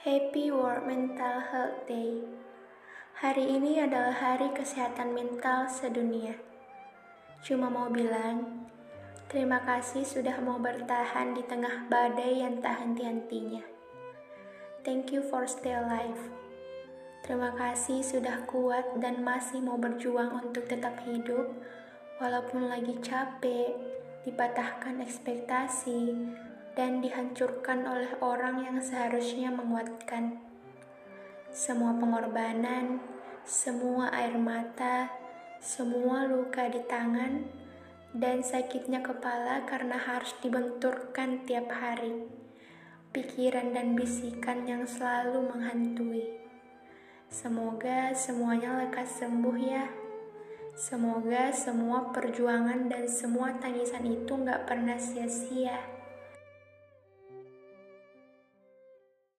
Happy World Mental Health Day. Hari ini adalah hari kesehatan mental sedunia. Cuma mau bilang, terima kasih sudah mau bertahan di tengah badai yang tak henti-hentinya. Thank you for stay alive. Terima kasih sudah kuat dan masih mau berjuang untuk tetap hidup, walaupun lagi capek, dipatahkan ekspektasi, dan dihancurkan oleh orang yang seharusnya menguatkan. Semua pengorbanan, semua air mata, semua luka di tangan, dan sakitnya kepala karena harus dibenturkan tiap hari. Pikiran dan bisikan yang selalu menghantui. Semoga semuanya lekas sembuh ya. Semoga semua perjuangan dan semua tangisan itu nggak pernah sia-sia.